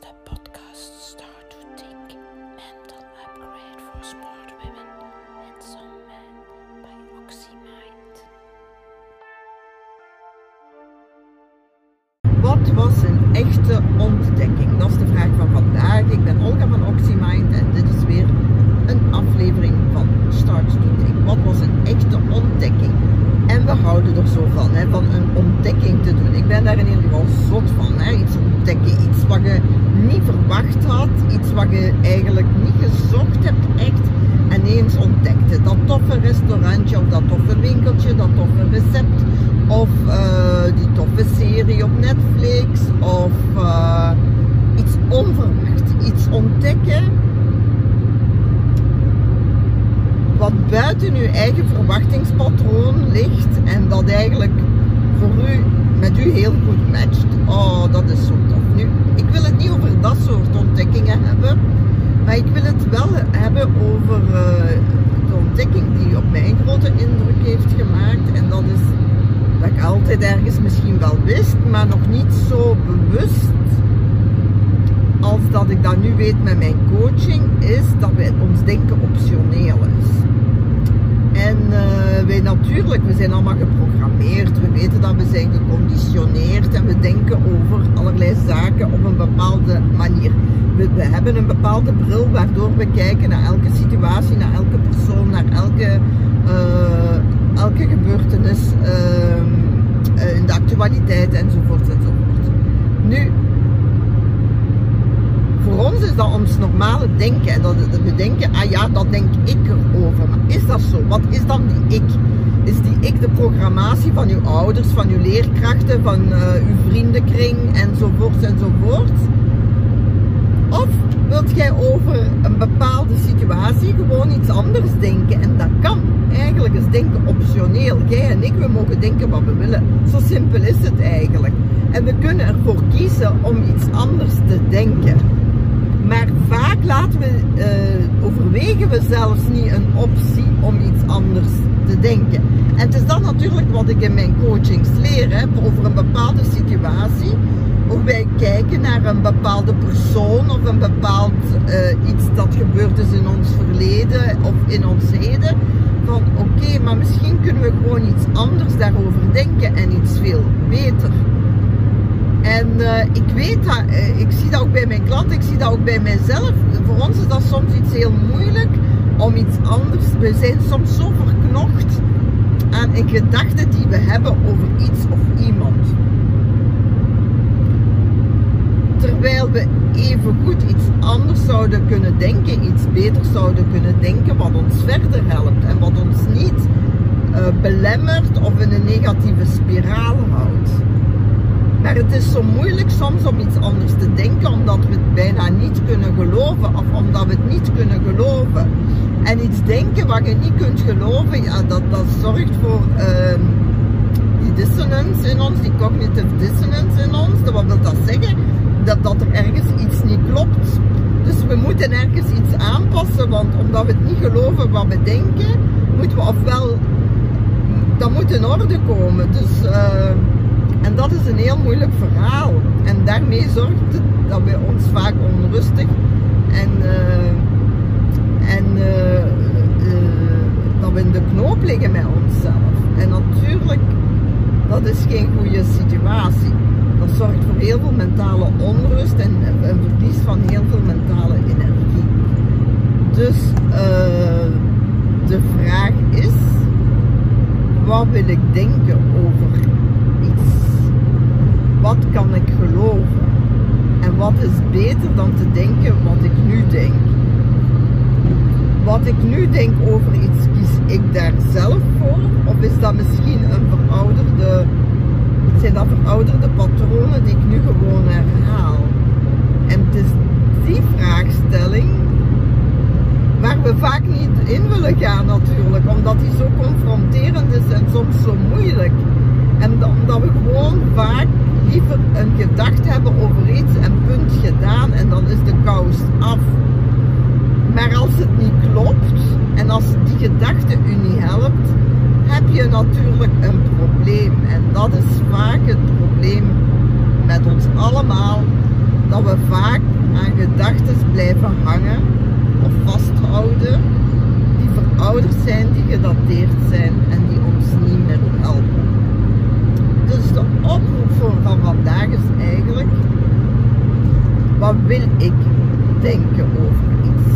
is de podcast Start to Think Mental Upgrade for Smart Women and Some Men by OxyMind. Wat was een echte ontdekking? Dat is de vraag van vandaag. Ik ben Olga van OxyMind en dit is weer een aflevering van Start to Think. Wat was een echte ontdekking? En we houden er zo van, hè, van een ontdekking te doen. Ik ben daar in ieder geval zot van. Hè. Iets ontdekken, iets wat je niet verwacht had, iets wat je eigenlijk niet gezocht hebt, echt ineens ontdekte. Dat toffe restaurantje of dat toffe winkeltje, dat toffe recept of uh, die toffe serie op Netflix of uh, iets onverwacht, iets ontdekken wat buiten uw eigen verwachtingspatroon ligt en dat eigenlijk voor u, met u heel goed matcht. Oh, dat is zo tof. Nu, ik wil het niet over dat soort ontdekkingen hebben, maar ik wil het wel hebben over uh, de ontdekking die op mij een grote indruk heeft gemaakt. En dat is dat ik altijd ergens misschien wel wist, maar nog niet zo bewust als dat ik dat nu weet met mijn coaching, is dat wij ons denken optioneel is. En uh, wij natuurlijk, we zijn allemaal geprogrammeerd, we weten dat we zijn geconditioneerd en we denken over allerlei zaken op een bepaalde manier. We, hebben een bepaalde bril waardoor we kijken naar elke situatie, naar elke persoon, naar elke, uh, elke gebeurtenis uh, in de actualiteit enzovoort enzovoort. Nu, voor ons is dat ons normale denken. En dat, we denken, ah ja, dat denk ik erover. Wat is dan die ik? Is die ik de programmatie van uw ouders, van uw leerkrachten, van uh, uw vriendenkring enzovoort enzovoort? Of wilt jij over een bepaalde situatie gewoon iets anders denken? En dat kan. Eigenlijk is denken optioneel. Jij en ik, we mogen denken wat we willen. Zo simpel is het eigenlijk. En we kunnen ervoor kiezen om iets anders te denken. Maar vaak laten we, uh, overwegen we zelfs niet een optie om iets anders te denken. En het is dan natuurlijk wat ik in mijn coachings leer, hè, over een bepaalde situatie. Hoe wij kijken naar een bepaalde persoon of een bepaald uh, iets dat gebeurd is in ons verleden of in ons heden. Van oké, maar misschien kunnen we gewoon iets anders daarover denken en iets veel beter. En uh, ik weet dat, uh, ik zie dat ook bij mijn klanten, ik zie dat ook bij mijzelf. Voor ons is dat soms iets heel moeilijk om iets anders. We zijn soms zo verknocht aan een gedachte die we hebben over iets of iemand. Terwijl we even goed iets anders zouden kunnen denken, iets beter zouden kunnen denken, wat ons verder helpt en wat ons niet uh, belemmert of in een negatieve spiraal houdt. Maar het is zo moeilijk soms om iets anders te denken, omdat we het bijna niet kunnen geloven of omdat we het niet kunnen geloven. En iets denken wat je niet kunt geloven, ja, dat, dat zorgt voor uh, die dissonance in ons, die cognitive dissonance in ons. Wat wil dat zeggen? Dat, dat er ergens iets niet klopt. Dus we moeten ergens iets aanpassen, want omdat we het niet geloven wat we denken, moeten we ofwel, dat moet in orde komen. Dus... Uh, en dat is een heel moeilijk verhaal. En daarmee zorgt het dat we ons vaak onrustig en, uh, en uh, uh, dat we in de knoop liggen met onszelf. En natuurlijk, dat is geen goede situatie. Dat zorgt voor heel veel mentale onrust en een verlies van heel veel mentale energie. Dus de vraag is, wat wil ik denken over wat kan ik geloven? En wat is beter dan te denken wat ik nu denk? Wat ik nu denk over iets, kies ik daar zelf voor? Of is dat misschien een verouderde, zijn dat verouderde patronen die ik nu gewoon herhaal? En het is die vraagstelling waar we vaak niet in willen gaan natuurlijk, omdat die zo confronterend is en soms zo moeilijk. En omdat we gewoon vaak een gedachte hebben over iets en punt gedaan en dan is de kous af. Maar als het niet klopt en als die gedachte u niet helpt, heb je natuurlijk een probleem. En dat is vaak het probleem met ons allemaal, dat dat we vaak aan gedachten blijven hangen of vasthouden die verouderd zijn, die gedateerd zijn en die ons niet meer helpen. Dus de oproep voor van vandaag is eigenlijk, wil ik denken over iets?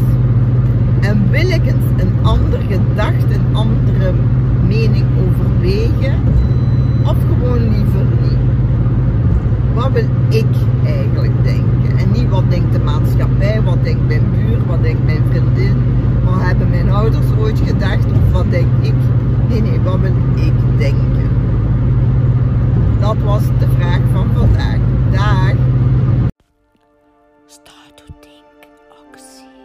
En wil ik eens een andere gedachte, een andere mening overwegen? Of gewoon liever niet? Wat wil ik eigenlijk denken? En niet wat denkt de maatschappij, wat denkt mijn buur, wat denkt mijn vriendin, wat hebben mijn ouders ooit gedacht of wat denk ik? Nee, nee, wat wil ik denken? Dat was de vraag van vandaag. Dag! start to think oxy.